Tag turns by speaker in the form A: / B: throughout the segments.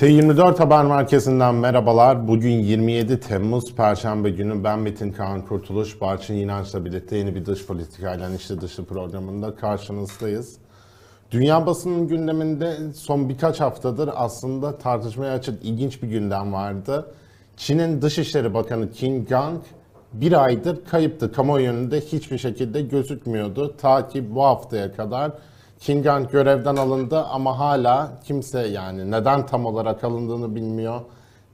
A: T24 Haber Merkezi'nden merhabalar. Bugün 27 Temmuz Perşembe günü ben Metin Kaan Kurtuluş, Barçın İnanç'la birlikte yeni bir dış politikayla içli dışı programında karşınızdayız. Dünya basının gündeminde son birkaç haftadır aslında tartışmaya açık ilginç bir gündem vardı. Çin'in Dışişleri Bakanı Qin Gang bir aydır kayıptı. Kamuoyu önünde hiçbir şekilde gözükmüyordu. Ta ki bu haftaya kadar Kingan görevden alındı ama hala kimse yani neden tam olarak alındığını bilmiyor.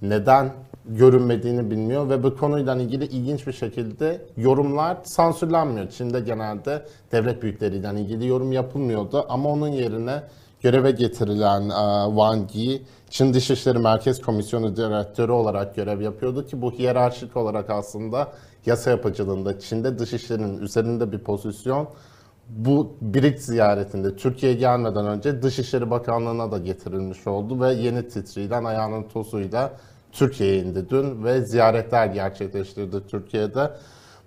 A: Neden görünmediğini bilmiyor ve bu konuyla ilgili ilginç bir şekilde yorumlar sansürlenmiyor. Çin'de genelde devlet büyükleriyle ilgili yorum yapılmıyordu ama onun yerine göreve getirilen e, Wang Yi Çin Dışişleri Merkez Komisyonu Direktörü olarak görev yapıyordu ki bu hiyerarşik olarak aslında yasa yapıcılığında Çin'de dışişlerinin üzerinde bir pozisyon bu BRICS ziyaretinde Türkiye'ye gelmeden önce Dışişleri Bakanlığı'na da getirilmiş oldu ve yeni titriyle ayağının tozuyla Türkiye'ye indi dün ve ziyaretler gerçekleştirdi Türkiye'de.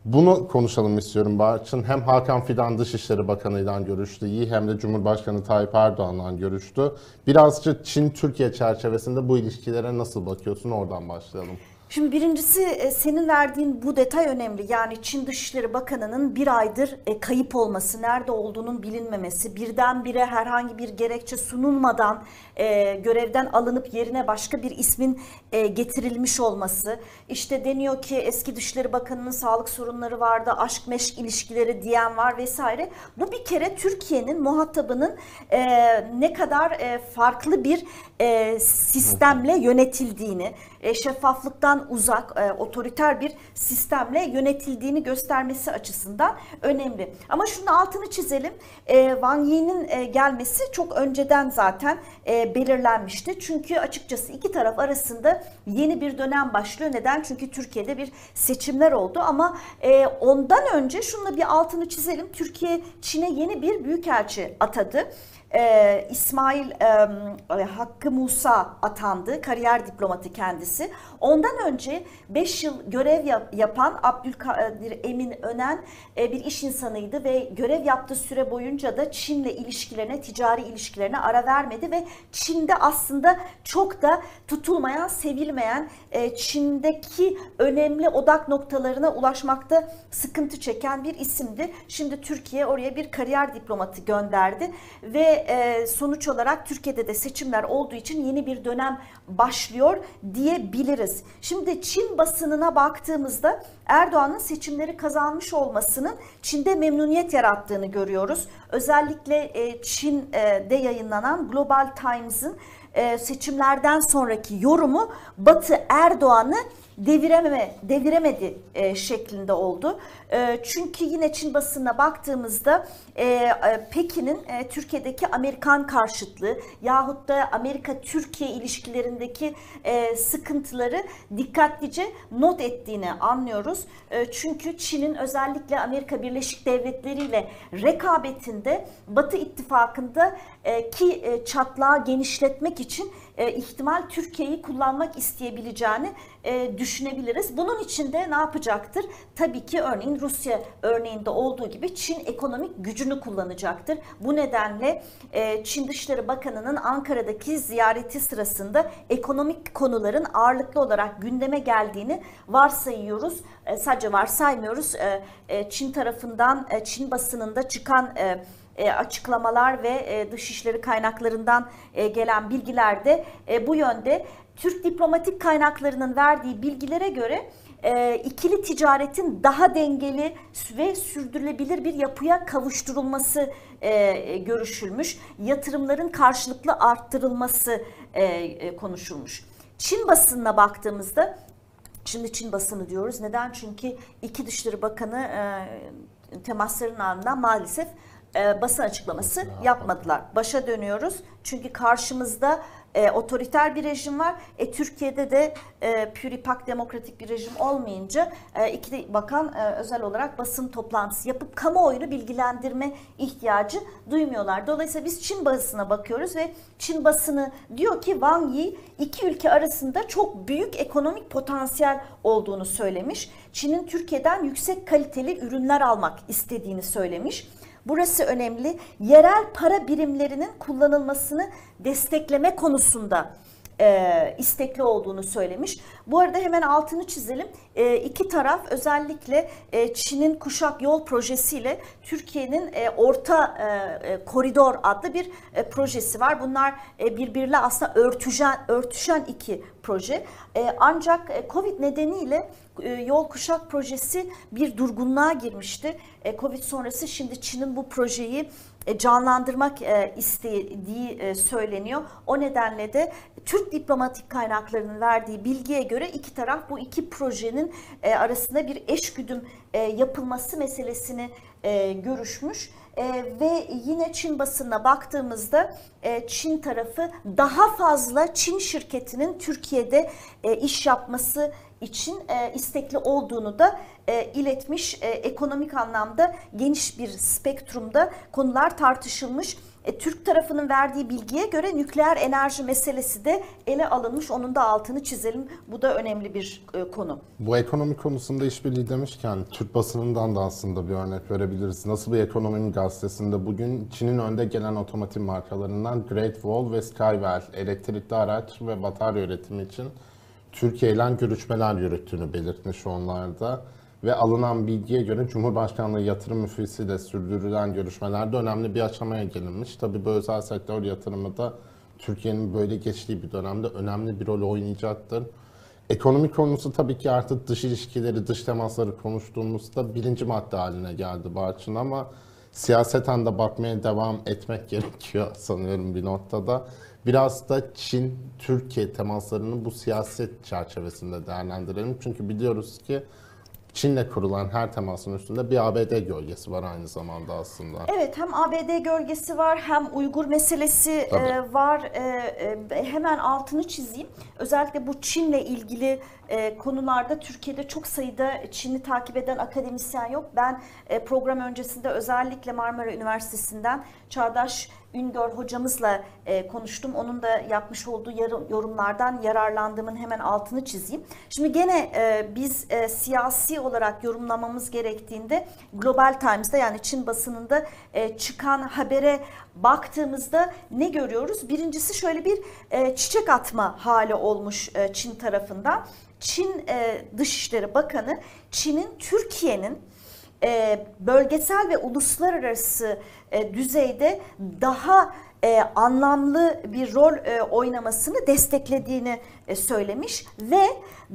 A: Bunu konuşalım istiyorum Barçın. Hem Hakan Fidan Dışişleri Bakanı'yla görüştü iyi hem de Cumhurbaşkanı Tayyip Erdoğan'la görüştü. Birazcık Çin-Türkiye çerçevesinde bu ilişkilere nasıl bakıyorsun? Oradan başlayalım.
B: Şimdi birincisi e, senin verdiğin bu detay önemli. Yani Çin Dışişleri Bakanı'nın bir aydır e, kayıp olması, nerede olduğunun bilinmemesi, birdenbire herhangi bir gerekçe sunulmadan e, görevden alınıp yerine başka bir ismin getirilmiş olması. İşte deniyor ki eski Dışişleri Bakanı'nın sağlık sorunları vardı, aşk meşk ilişkileri diyen var vesaire. Bu bir kere Türkiye'nin muhatabının ne kadar farklı bir sistemle yönetildiğini, şeffaflıktan uzak, e, otoriter bir sistemle yönetildiğini göstermesi açısından önemli. Ama şunu altını çizelim. E, Wang Yi'nin e, gelmesi çok önceden zaten e, belirlenmişti. Çünkü açıkçası iki taraf arasında yeni bir dönem başlıyor. Neden? Çünkü Türkiye'de bir seçimler oldu ama e, ondan önce şunu bir altını çizelim. Türkiye Çin'e yeni bir büyükelçi atadı e, İsmail e, Hakkı Musa atandı. Kariyer diplomatı kendisi. Ondan önce 5 yıl görev yap, yapan Abdülkadir Emin Önen e, bir iş insanıydı ve görev yaptığı süre boyunca da Çin'le ilişkilerine, ticari ilişkilerine ara vermedi ve Çin'de aslında çok da tutulmayan, sevilmeyen e, Çin'deki önemli odak noktalarına ulaşmakta sıkıntı çeken bir isimdi. Şimdi Türkiye oraya bir kariyer diplomatı gönderdi ve e, sonuç olarak Türkiye'de de seçimler olduğu için yeni bir dönem başlıyor diyebiliriz. Şimdi Çin basınına baktığımızda Erdoğan'ın seçimleri kazanmış olmasının Çin'de memnuniyet yarattığını görüyoruz. Özellikle e, Çin'de yayınlanan Global Times'ın e, seçimlerden sonraki yorumu Batı Erdoğan'ı devirememe, deviremedi e, şeklinde oldu. E, çünkü yine Çin basınına baktığımızda e, e, Pekin'in e, Türkiye'deki Amerikan karşıtlığı yahut da Amerika-Türkiye ilişkilerindeki e, sıkıntıları dikkatlice not ettiğini anlıyoruz. E, çünkü Çin'in özellikle Amerika Birleşik Devletleri ile rekabetinde Batı ittifakında e, ki e, çatlağı genişletmek için e, ihtimal Türkiye'yi kullanmak isteyebileceğini düşünebiliriz. Bunun için de ne yapacaktır? Tabii ki örneğin Rusya örneğinde olduğu gibi Çin ekonomik gücünü kullanacaktır. Bu nedenle Çin Dışişleri Bakanı'nın Ankara'daki ziyareti sırasında ekonomik konuların ağırlıklı olarak gündeme geldiğini varsayıyoruz. Sadece varsaymıyoruz. Çin tarafından, Çin basınında çıkan e, açıklamalar ve e, dışişleri kaynaklarından e, gelen bilgilerde bu yönde. Türk diplomatik kaynaklarının verdiği bilgilere göre ikili ticaretin daha dengeli ve sürdürülebilir bir yapıya kavuşturulması görüşülmüş. Yatırımların karşılıklı arttırılması konuşulmuş. Çin basınına baktığımızda Şimdi Çin basını diyoruz. Neden? Çünkü iki Dışişleri Bakanı e, temasların ardından maalesef e, basın açıklaması yapmadılar. Başa dönüyoruz. Çünkü karşımızda e, otoriter bir rejim var. E, Türkiye'de de e, püripak demokratik bir rejim olmayınca e, iki bakan e, özel olarak basın toplantısı yapıp kamuoyunu bilgilendirme ihtiyacı duymuyorlar. Dolayısıyla biz Çin basına bakıyoruz ve Çin basını diyor ki Wang Yi iki ülke arasında çok büyük ekonomik potansiyel olduğunu söylemiş. Çin'in Türkiye'den yüksek kaliteli ürünler almak istediğini söylemiş. Burası önemli. Yerel para birimlerinin kullanılmasını destekleme konusunda e, istekli olduğunu söylemiş. Bu arada hemen altını çizelim. E, iki taraf özellikle e, Çin'in Kuşak Yol projesiyle Türkiye'nin e, Orta e, e, Koridor adlı bir e, projesi var. Bunlar e, birbiriyle aslında örtüşen, örtüşen iki proje. E, ancak e, Covid nedeniyle e, Yol Kuşak projesi bir durgunluğa girmişti. E, Covid sonrası şimdi Çin'in bu projeyi canlandırmak e, istediği e, söyleniyor. O nedenle de Türk diplomatik kaynaklarının verdiği bilgiye göre iki taraf bu iki projenin arasında bir eşgüdüm yapılması meselesini görüşmüş. Ve yine Çin basınına baktığımızda Çin tarafı daha fazla Çin şirketinin Türkiye'de iş yapması için e, istekli olduğunu da e, iletmiş. E, ekonomik anlamda geniş bir spektrumda konular tartışılmış. E, Türk tarafının verdiği bilgiye göre nükleer enerji meselesi de ele alınmış. Onun da altını çizelim. Bu da önemli bir e, konu.
A: Bu ekonomi konusunda işbirliği demişken Türk basınından da aslında bir örnek verebiliriz. Nasıl bir ekonominin gazetesinde bugün Çin'in önde gelen otomotiv markalarından Great Wall ve Skywell elektrikli araç ve batarya üretimi için Türkiye ile görüşmeler yürüttüğünü belirtmiş onlarda ve alınan bilgiye göre Cumhurbaşkanlığı yatırım müfisiyle sürdürülen görüşmelerde önemli bir aşamaya gelinmiş. Tabii bu özel sektör yatırımı da Türkiye'nin böyle geçtiği bir dönemde önemli bir rol oynayacaktır. Ekonomik konusu tabii ki artık dış ilişkileri, dış temasları konuştuğumuzda birinci madde haline geldi Barçın ama siyaseten de bakmaya devam etmek gerekiyor sanıyorum bir noktada. Biraz da Çin-Türkiye temaslarını bu siyaset çerçevesinde değerlendirelim. Çünkü biliyoruz ki Çin'le kurulan her temasın üstünde bir ABD gölgesi var aynı zamanda aslında.
B: Evet hem ABD gölgesi var hem Uygur meselesi e, var. E, e, hemen altını çizeyim. Özellikle bu Çin'le ilgili konularda Türkiye'de çok sayıda Çin'i takip eden akademisyen yok. Ben program öncesinde özellikle Marmara Üniversitesi'nden Çağdaş Üngör hocamızla e, konuştum. Onun da yapmış olduğu yorumlardan yararlandığımın hemen altını çizeyim. Şimdi gene e, biz e, siyasi olarak yorumlamamız gerektiğinde Global Times'da yani Çin basınında e, çıkan habere baktığımızda ne görüyoruz? Birincisi şöyle bir e, çiçek atma hali olmuş e, Çin tarafından. Çin e, Dışişleri Bakanı Çin'in Türkiye'nin e, bölgesel ve uluslararası e, düzeyde daha e, anlamlı bir rol e, oynamasını desteklediğini e, söylemiş ve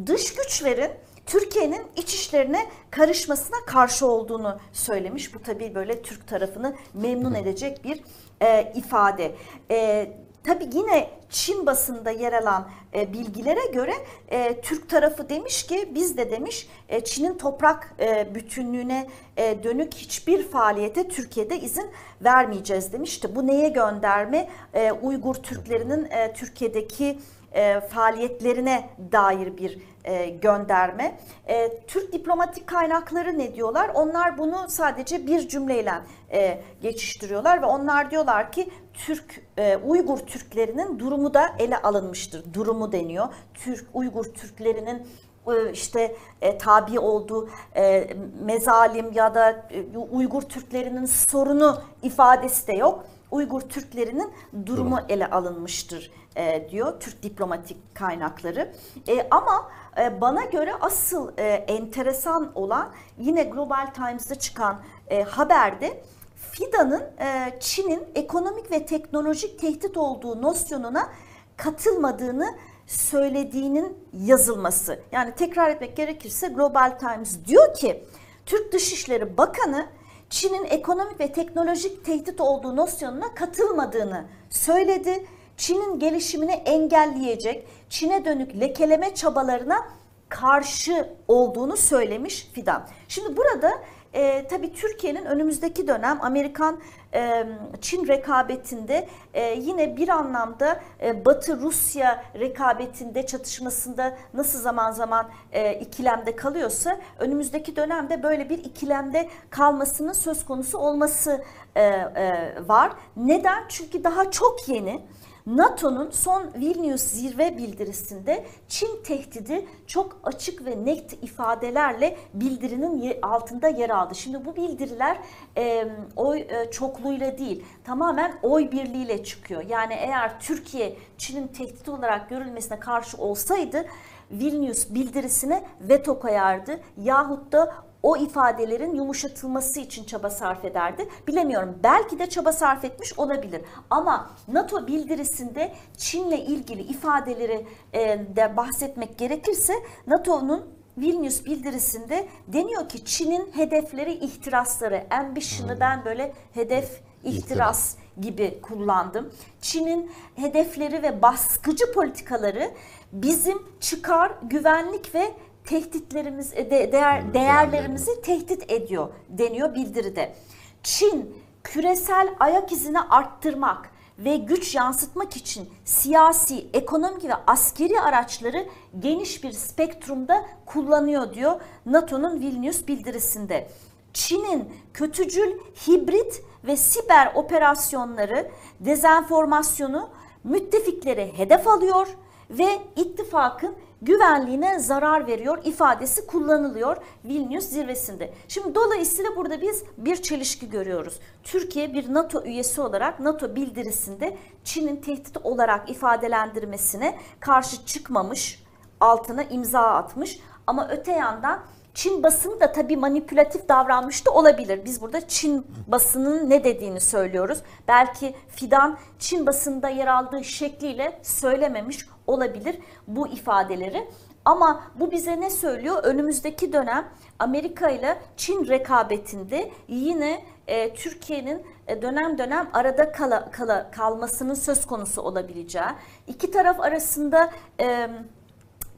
B: dış güçlerin Türkiye'nin iç işlerine karışmasına karşı olduğunu söylemiş. Bu tabii böyle Türk tarafını memnun edecek bir e, ifade. E, Tabii yine Çin basında yer alan e, bilgilere göre e, Türk tarafı demiş ki biz de demiş e, Çin'in toprak e, bütünlüğüne e, dönük hiçbir faaliyete Türkiye'de izin vermeyeceğiz demişti. Bu neye gönderme? E, Uygur Türklerinin e, Türkiye'deki e, faaliyetlerine dair bir e, gönderme. E, Türk diplomatik kaynakları ne diyorlar? Onlar bunu sadece bir cümleyle e, geçiştiriyorlar ve onlar diyorlar ki Türk e, Uygur Türklerinin durumu da ele alınmıştır. Durumu deniyor. Türk Uygur Türklerinin e, işte e, tabi olduğu e, mezalim ya da e, Uygur Türklerinin sorunu ifadesi de yok. Uygur Türklerinin durumu ele alınmıştır e, diyor Türk diplomatik kaynakları. E, ama e, bana göre asıl e, enteresan olan yine Global Times'da çıkan e, haberde FIDA'nın e, Çin'in ekonomik ve teknolojik tehdit olduğu nosyonuna katılmadığını söylediğinin yazılması. Yani tekrar etmek gerekirse Global Times diyor ki Türk Dışişleri Bakanı Çin'in ekonomik ve teknolojik tehdit olduğu nosyonuna katılmadığını söyledi. Çin'in gelişimini engelleyecek, Çin'e dönük lekeleme çabalarına karşı olduğunu söylemiş Fidan. Şimdi burada e, tabii Türkiye'nin önümüzdeki dönem Amerikan e, Çin rekabetinde e, yine bir anlamda e, Batı Rusya rekabetinde çatışmasında nasıl zaman zaman e, ikilemde kalıyorsa önümüzdeki dönemde böyle bir ikilemde kalmasının söz konusu olması e, e, var. Neden? Çünkü daha çok yeni NATO'nun son Vilnius zirve bildirisinde Çin tehdidi çok açık ve net ifadelerle bildirinin altında yer aldı. Şimdi bu bildiriler e, oy e, çokluğuyla değil tamamen oy birliğiyle çıkıyor. Yani eğer Türkiye Çin'in tehdit olarak görülmesine karşı olsaydı Vilnius bildirisine veto koyardı yahut da o ifadelerin yumuşatılması için çaba sarf ederdi. Bilemiyorum. Belki de çaba sarf etmiş olabilir. Ama NATO bildirisinde Çin'le ilgili ifadeleri e, de bahsetmek gerekirse NATO'nun Vilnius bildirisinde deniyor ki Çin'in hedefleri ihtirasları. Ambition'ı ben böyle hedef ihtiras gibi kullandım. Çin'in hedefleri ve baskıcı politikaları bizim çıkar, güvenlik ve tehditlerimiz e, de, değer, değerlerimizi tehdit ediyor deniyor bildiride. Çin küresel ayak izini arttırmak ve güç yansıtmak için siyasi, ekonomik ve askeri araçları geniş bir spektrumda kullanıyor diyor NATO'nun Vilnius bildirisinde. Çin'in kötücül, hibrit ve siber operasyonları, dezenformasyonu müttefikleri hedef alıyor ve ittifakın güvenliğine zarar veriyor ifadesi kullanılıyor Vilnius zirvesinde. Şimdi dolayısıyla burada biz bir çelişki görüyoruz. Türkiye bir NATO üyesi olarak NATO bildirisinde Çin'in tehdit olarak ifadelendirmesine karşı çıkmamış, altına imza atmış ama öte yandan Çin basını da tabii manipülatif davranmış da olabilir. Biz burada Çin basının ne dediğini söylüyoruz. Belki Fidan Çin basında yer aldığı şekliyle söylememiş olabilir bu ifadeleri. Ama bu bize ne söylüyor? Önümüzdeki dönem Amerika ile Çin rekabetinde yine e, Türkiye'nin e, dönem dönem arada kala, kala, kalmasının söz konusu olabileceği, iki taraf arasında e,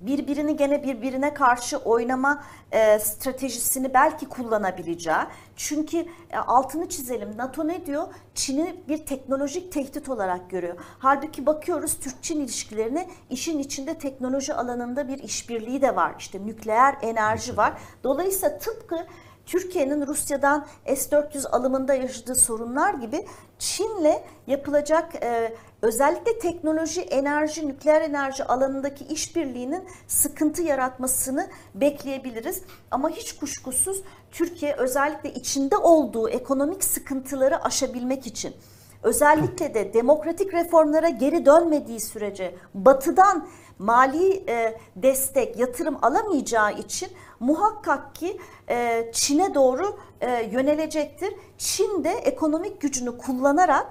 B: birbirini gene birbirine karşı oynama e, stratejisini belki kullanabileceği. Çünkü e, altını çizelim. NATO ne diyor? Çin'i bir teknolojik tehdit olarak görüyor. Halbuki bakıyoruz Türk-Çin ilişkilerine işin içinde teknoloji alanında bir işbirliği de var. İşte nükleer enerji var. Dolayısıyla tıpkı Türkiye'nin Rusya'dan S-400 alımında yaşadığı sorunlar gibi Çin'le yapılacak e, özellikle teknoloji, enerji, nükleer enerji alanındaki işbirliğinin sıkıntı yaratmasını bekleyebiliriz. Ama hiç kuşkusuz Türkiye özellikle içinde olduğu ekonomik sıkıntıları aşabilmek için özellikle de demokratik reformlara geri dönmediği sürece batıdan mali e, destek, yatırım alamayacağı için muhakkak ki e, Çin'e doğru e, yönelecektir. Çin de ekonomik gücünü kullanarak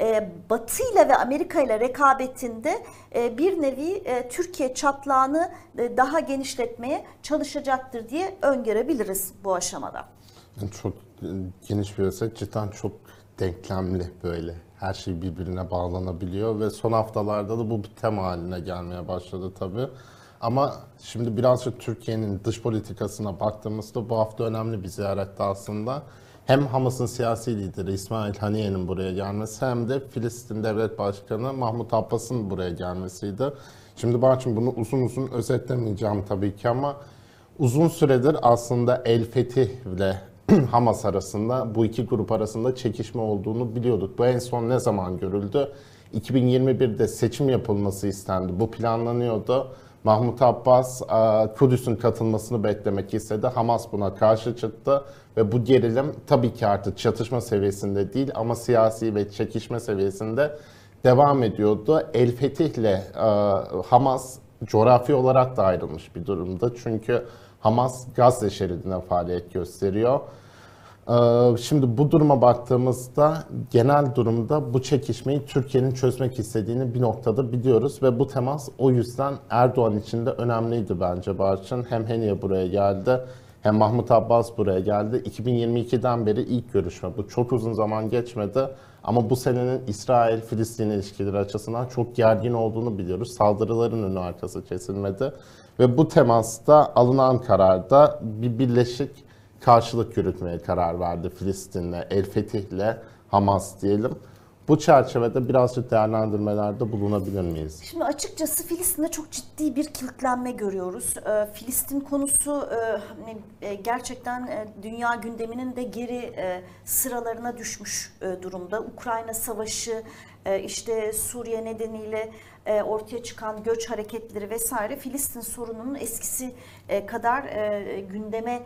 B: e, Batı ile ve Amerika ile rekabetinde e, bir nevi e, Türkiye çatlağını e, daha genişletmeye çalışacaktır diye öngörebiliriz bu aşamada.
A: Yani çok e, geniş bir reset cidden çok denklemli böyle. Her şey birbirine bağlanabiliyor ve son haftalarda da bu bir tema haline gelmeye başladı tabii. Ama şimdi birazcık Türkiye'nin dış politikasına baktığımızda bu hafta önemli bir ziyaretti aslında. Hem Hamas'ın siyasi lideri İsmail Haniye'nin buraya gelmesi hem de Filistin Devlet Başkanı Mahmut Abbas'ın buraya gelmesiydi. Şimdi Barçın bunu uzun uzun özetlemeyeceğim tabii ki ama uzun süredir aslında El Fetih ile Hamas arasında bu iki grup arasında çekişme olduğunu biliyorduk. Bu en son ne zaman görüldü? 2021'de seçim yapılması istendi. Bu planlanıyordu. Mahmut Abbas e, Kudüs'ün katılmasını beklemek istedi. Hamas buna karşı çıktı ve bu gerilim tabii ki artık çatışma seviyesinde değil ama siyasi ve çekişme seviyesinde devam ediyordu. El Fetih ile e, Hamas coğrafi olarak da ayrılmış bir durumda. Çünkü Hamas Gazze şeridine faaliyet gösteriyor. Ee, Şimdi bu duruma baktığımızda genel durumda bu çekişmeyi Türkiye'nin çözmek istediğini bir noktada biliyoruz ve bu temas o yüzden Erdoğan için de önemliydi bence Barçın. Hem Heniye buraya geldi hem Mahmut Abbas buraya geldi. 2022'den beri ilk görüşme. Bu çok uzun zaman geçmedi ama bu senenin İsrail-Filistin ilişkileri açısından çok gergin olduğunu biliyoruz. Saldırıların önü arkası kesilmedi ve bu temasta alınan kararda bir birleşik karşılık yürütmeye karar verdi Filistin'le, El Fetih'le, Hamas diyelim. Bu çerçevede birazcık değerlendirmelerde bulunabilir miyiz?
B: Şimdi açıkçası Filistin'de çok ciddi bir kilitlenme görüyoruz. Ee, Filistin konusu e, hani, e, gerçekten e, dünya gündeminin de geri sıralarına düşmüş durumda. Ukrayna Savaşı, işte Suriye nedeniyle e, ortaya çıkan göç hareketleri vesaire Filistin sorununun eskisi e, kadar e, gündeme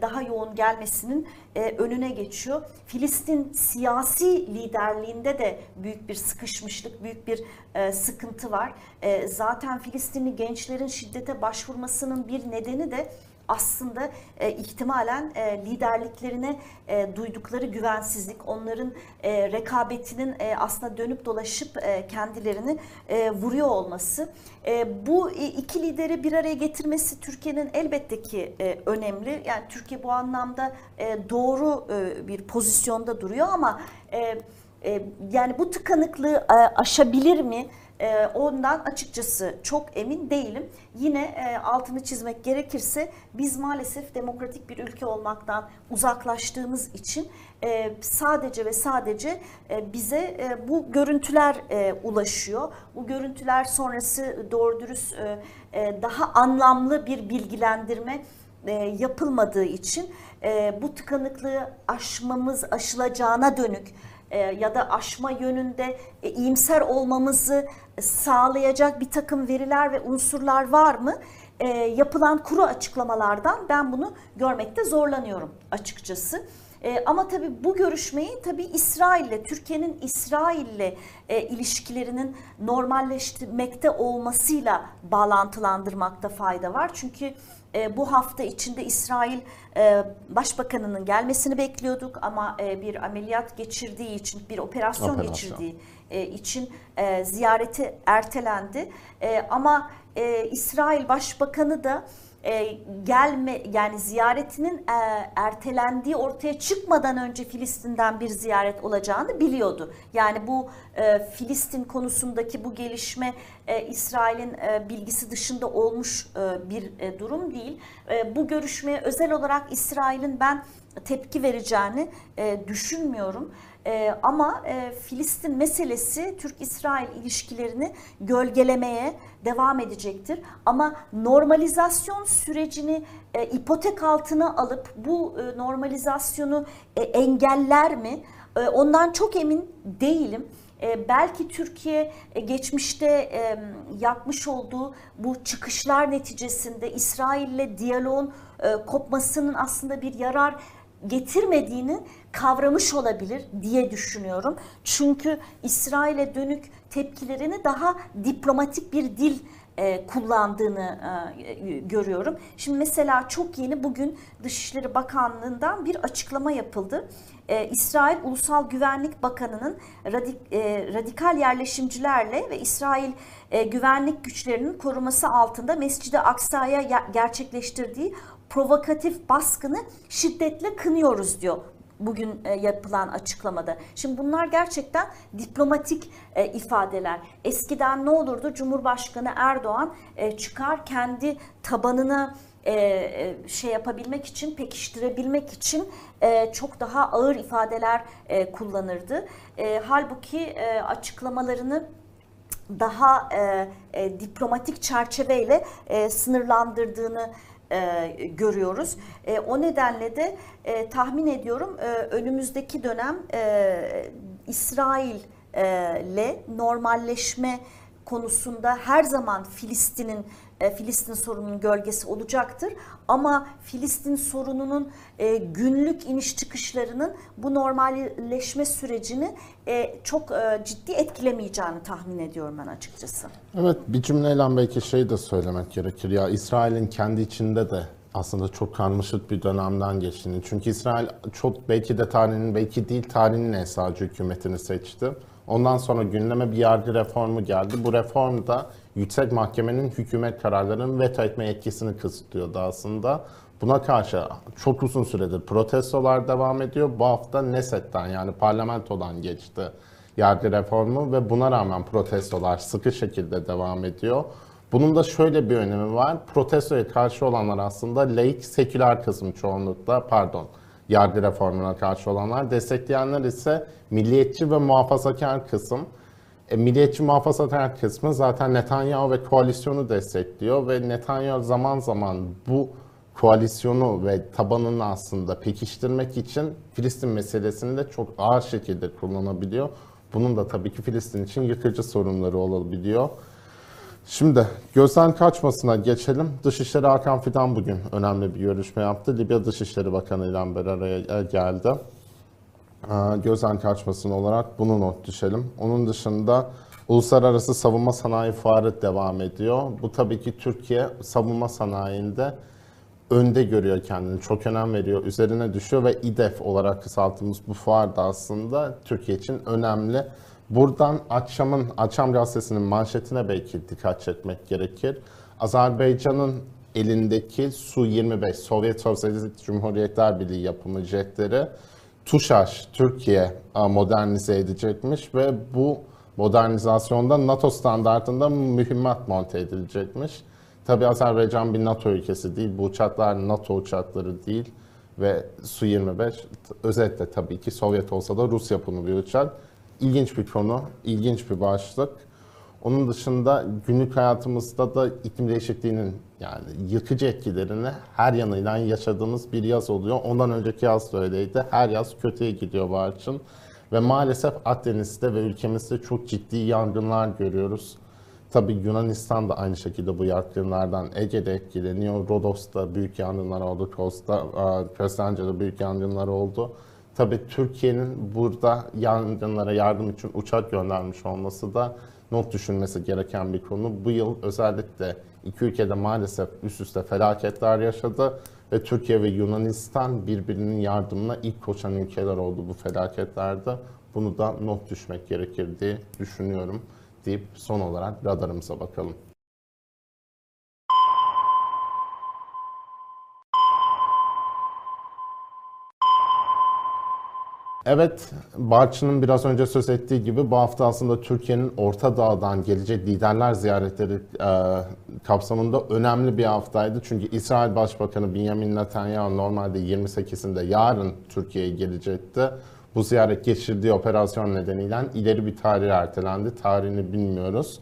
B: daha yoğun gelmesinin önüne geçiyor. Filistin siyasi liderliğinde de büyük bir sıkışmışlık, büyük bir sıkıntı var. Zaten Filistinli gençlerin şiddete başvurmasının bir nedeni de aslında e, ihtimalen e, liderliklerine e, duydukları güvensizlik, onların e, rekabetinin e, aslında dönüp dolaşıp e, kendilerini e, vuruyor olması. E, bu e, iki lideri bir araya getirmesi Türkiye'nin elbette ki e, önemli. Yani Türkiye bu anlamda e, doğru e, bir pozisyonda duruyor ama e, e, yani bu tıkanıklığı e, aşabilir mi? E, ondan açıkçası çok emin değilim. Yine e, altını çizmek gerekirse biz maalesef demokratik bir ülke olmaktan uzaklaştığımız için e, sadece ve sadece e, bize bu görüntüler ulaşıyor. Bu görüntüler sonrası doğru dürüst daha anlamlı bir bilgilendirme yapılmadığı için bu tıkanıklığı aşmamız aşılacağına dönük e, ya da aşma yönünde e, iyimser olmamızı sağlayacak bir takım veriler ve unsurlar var mı? E, yapılan kuru açıklamalardan ben bunu görmekte zorlanıyorum açıkçası. E, ama tabii bu görüşmeyi tabii İsrail'le, Türkiye'nin İsrail'le e, ilişkilerinin normalleşmekte olmasıyla bağlantılandırmakta fayda var. Çünkü e, bu hafta içinde İsrail e, Başbakanının gelmesini bekliyorduk ama e, bir ameliyat geçirdiği için, bir operasyon,
A: Operasyon.
B: geçirdiği e, için e, ziyareti ertelendi. E, ama e, İsrail Başbakanı da e, gelme yani ziyaretinin e, ertelendiği ortaya çıkmadan önce Filistin'den bir ziyaret olacağını biliyordu. Yani bu e, Filistin konusundaki bu gelişme e, İsrail'in e, bilgisi dışında olmuş e, bir e, durum değil. E, bu görüşmeye özel olarak İsrail'in ben tepki vereceğini e, düşünmüyorum. E, ama e, Filistin meselesi Türk-İsrail ilişkilerini gölgelemeye devam edecektir. Ama normalizasyon sürecini e, ipotek altına alıp bu e, normalizasyonu e, engeller mi? E, ondan çok emin değilim. E, belki Türkiye e, geçmişte e, yapmış olduğu bu çıkışlar neticesinde İsrail'le diyaloğun e, kopmasının aslında bir yarar getirmediğini kavramış olabilir diye düşünüyorum. Çünkü İsrail'e dönük tepkilerini daha diplomatik bir dil e, kullandığını e, görüyorum. Şimdi mesela çok yeni bugün Dışişleri Bakanlığı'ndan bir açıklama yapıldı. E, İsrail Ulusal Güvenlik Bakanı'nın radik, radikal yerleşimcilerle ve İsrail güvenlik güçlerinin koruması altında Mescid-i Aksa'ya ya- gerçekleştirdiği provokatif baskını şiddetle kınıyoruz diyor bugün e, yapılan açıklamada. Şimdi bunlar gerçekten diplomatik e, ifadeler. Eskiden ne olurdu? Cumhurbaşkanı Erdoğan e, çıkar kendi tabanını şey yapabilmek için, pekiştirebilmek için çok daha ağır ifadeler kullanırdı. Halbuki açıklamalarını daha e, e, diplomatik çerçeveyle e, sınırlandırdığını e, görüyoruz. E, o nedenle de e, tahmin ediyorum e, önümüzdeki dönem e, İsrail ile normalleşme konusunda her zaman Filistin'in e, Filistin sorununun gölgesi olacaktır. Ama Filistin sorununun e, günlük iniş çıkışlarının bu normalleşme sürecini e, çok ciddi etkilemeyeceğini tahmin ediyorum ben açıkçası.
A: Evet bir cümleyle belki şey de söylemek gerekir. Ya İsrail'in kendi içinde de aslında çok karmaşık bir dönemden geçtiğini. Çünkü İsrail çok belki de tarihinin belki değil tarihinin en sağcı hükümetini seçti. Ondan sonra gündeme bir yargı reformu geldi. Bu reform da Yüksek Mahkemenin hükümet kararlarının veto etme yetkisini kısıtlıyordu aslında. Buna karşı çok uzun süredir protestolar devam ediyor. Bu hafta Neset'ten yani parlamentodan geçti yargı reformu ve buna rağmen protestolar sıkı şekilde devam ediyor. Bunun da şöyle bir önemi var. Protestoya karşı olanlar aslında laik, seküler kısım çoğunlukla, pardon, yargı reformuna karşı olanlar. Destekleyenler ise milliyetçi ve muhafazakar kısım. E, milliyetçi muhafazakar kısmı zaten Netanyahu ve koalisyonu destekliyor ve Netanyahu zaman zaman bu koalisyonu ve tabanını aslında pekiştirmek için Filistin meselesini de çok ağır şekilde kullanabiliyor. Bunun da tabii ki Filistin için yıkıcı sorunları olabiliyor. Şimdi gözden kaçmasına geçelim. Dışişleri Hakan Fidan bugün önemli bir görüşme yaptı. Libya Dışişleri Bakanı ile bir araya geldi. Ee, Gözden kaçmasın olarak bunu not düşelim. Onun dışında Uluslararası Savunma Sanayi Fuarı devam ediyor. Bu tabii ki Türkiye savunma sanayinde önde görüyor kendini, çok önem veriyor, üzerine düşüyor ve İDEF olarak kısalttığımız bu fuar da aslında Türkiye için önemli. Buradan akşamın, akşam gazetesinin manşetine belki dikkat çekmek gerekir. Azerbaycan'ın elindeki Su-25, Sovyet Sosyalist Cumhuriyetler Birliği yapımı jetleri TUŞAŞ Türkiye modernize edecekmiş ve bu modernizasyonda NATO standartında mühimmat monte edilecekmiş. Tabi Azerbaycan bir NATO ülkesi değil. Bu uçaklar NATO uçakları değil. Ve Su-25 özetle tabii ki Sovyet olsa da Rus yapımı bir uçak. İlginç bir konu, ilginç bir başlık. Onun dışında günlük hayatımızda da iklim değişikliğinin yani yıkıcı etkilerini her yanıyla yaşadığımız bir yaz oluyor. Ondan önceki yaz da öyleydi. Her yaz kötüye gidiyor Barçın. Ve maalesef Akdeniz'de ve ülkemizde çok ciddi yangınlar görüyoruz. Tabii Yunanistan da aynı şekilde bu yangınlardan Ege'de etkileniyor. Rodos'ta büyük yangınlar oldu. Kosta, Köstence'de büyük yangınlar oldu. Tabii Türkiye'nin burada yangınlara yardım için uçak göndermiş olması da not düşünmesi gereken bir konu. Bu yıl özellikle iki ülkede maalesef üst üste felaketler yaşadı ve Türkiye ve Yunanistan birbirinin yardımına ilk koşan ülkeler oldu bu felaketlerde. Bunu da not düşmek gerekir diye düşünüyorum deyip son olarak radarımıza bakalım. Evet, Barçı'nın biraz önce söz ettiği gibi bu hafta aslında Türkiye'nin Orta Doğu'dan gelecek liderler ziyaretleri e, kapsamında önemli bir haftaydı. Çünkü İsrail Başbakanı Benjamin Netanyahu normalde 28'inde yarın Türkiye'ye gelecekti. Bu ziyaret geçirdiği operasyon nedeniyle ileri bir tarih ertelendi. Tarihini bilmiyoruz.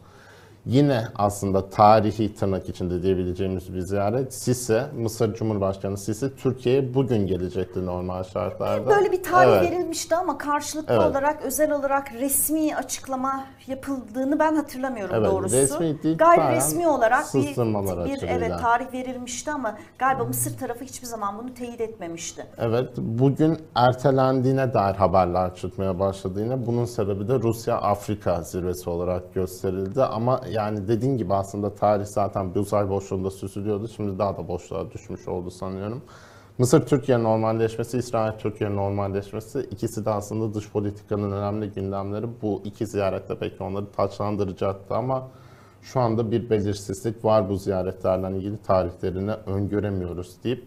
A: Yine aslında tarihi tırnak içinde diyebileceğimiz bir ziyaret. Sisi, Mısır Cumhurbaşkanı Sisi Türkiye'ye bugün gelecekti normal şartlarda.
B: Böyle bir tarih
A: Evet.
B: verilmişti ama karşılıklı
A: Evet.
B: olarak özel olarak resmi açıklama yapıldığını ben hatırlamıyorum
A: Evet,
B: doğrusu.
A: resmi değil,
B: Gayri resmi olarak bir, bir evet tarih verilmişti ama galiba Mısır tarafı hiçbir zaman bunu teyit etmemişti.
A: Evet, bugün ertelendiğine dair haberler çıkmaya başladı yine. Bunun sebebi de Rusya-Afrika zirvesi olarak gösterildi. Ama yani dediğin gibi aslında tarih zaten bir uzay boşluğunda süzülüyordu. Şimdi daha da boşluğa düşmüş oldu sanıyorum. Mısır-Türkiye normalleşmesi, İsrail-Türkiye normalleşmesi ikisi de aslında dış politikanın önemli gündemleri. Bu iki ziyarette belki onları taçlandıracaktı ama şu anda bir belirsizlik var bu ziyaretlerden ilgili tarihlerini öngöremiyoruz deyip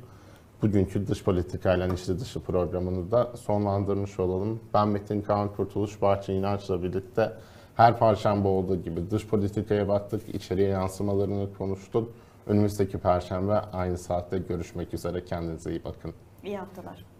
A: bugünkü dış politikayla içli dışı programını da sonlandırmış olalım. Ben Metin Kaan Kurtuluş, Bahçe İnanç'la birlikte her perşembe olduğu gibi dış politikaya baktık, içeriye yansımalarını konuştuk. Önümüzdeki perşembe aynı saatte görüşmek üzere. Kendinize iyi bakın.
B: İyi haftalar.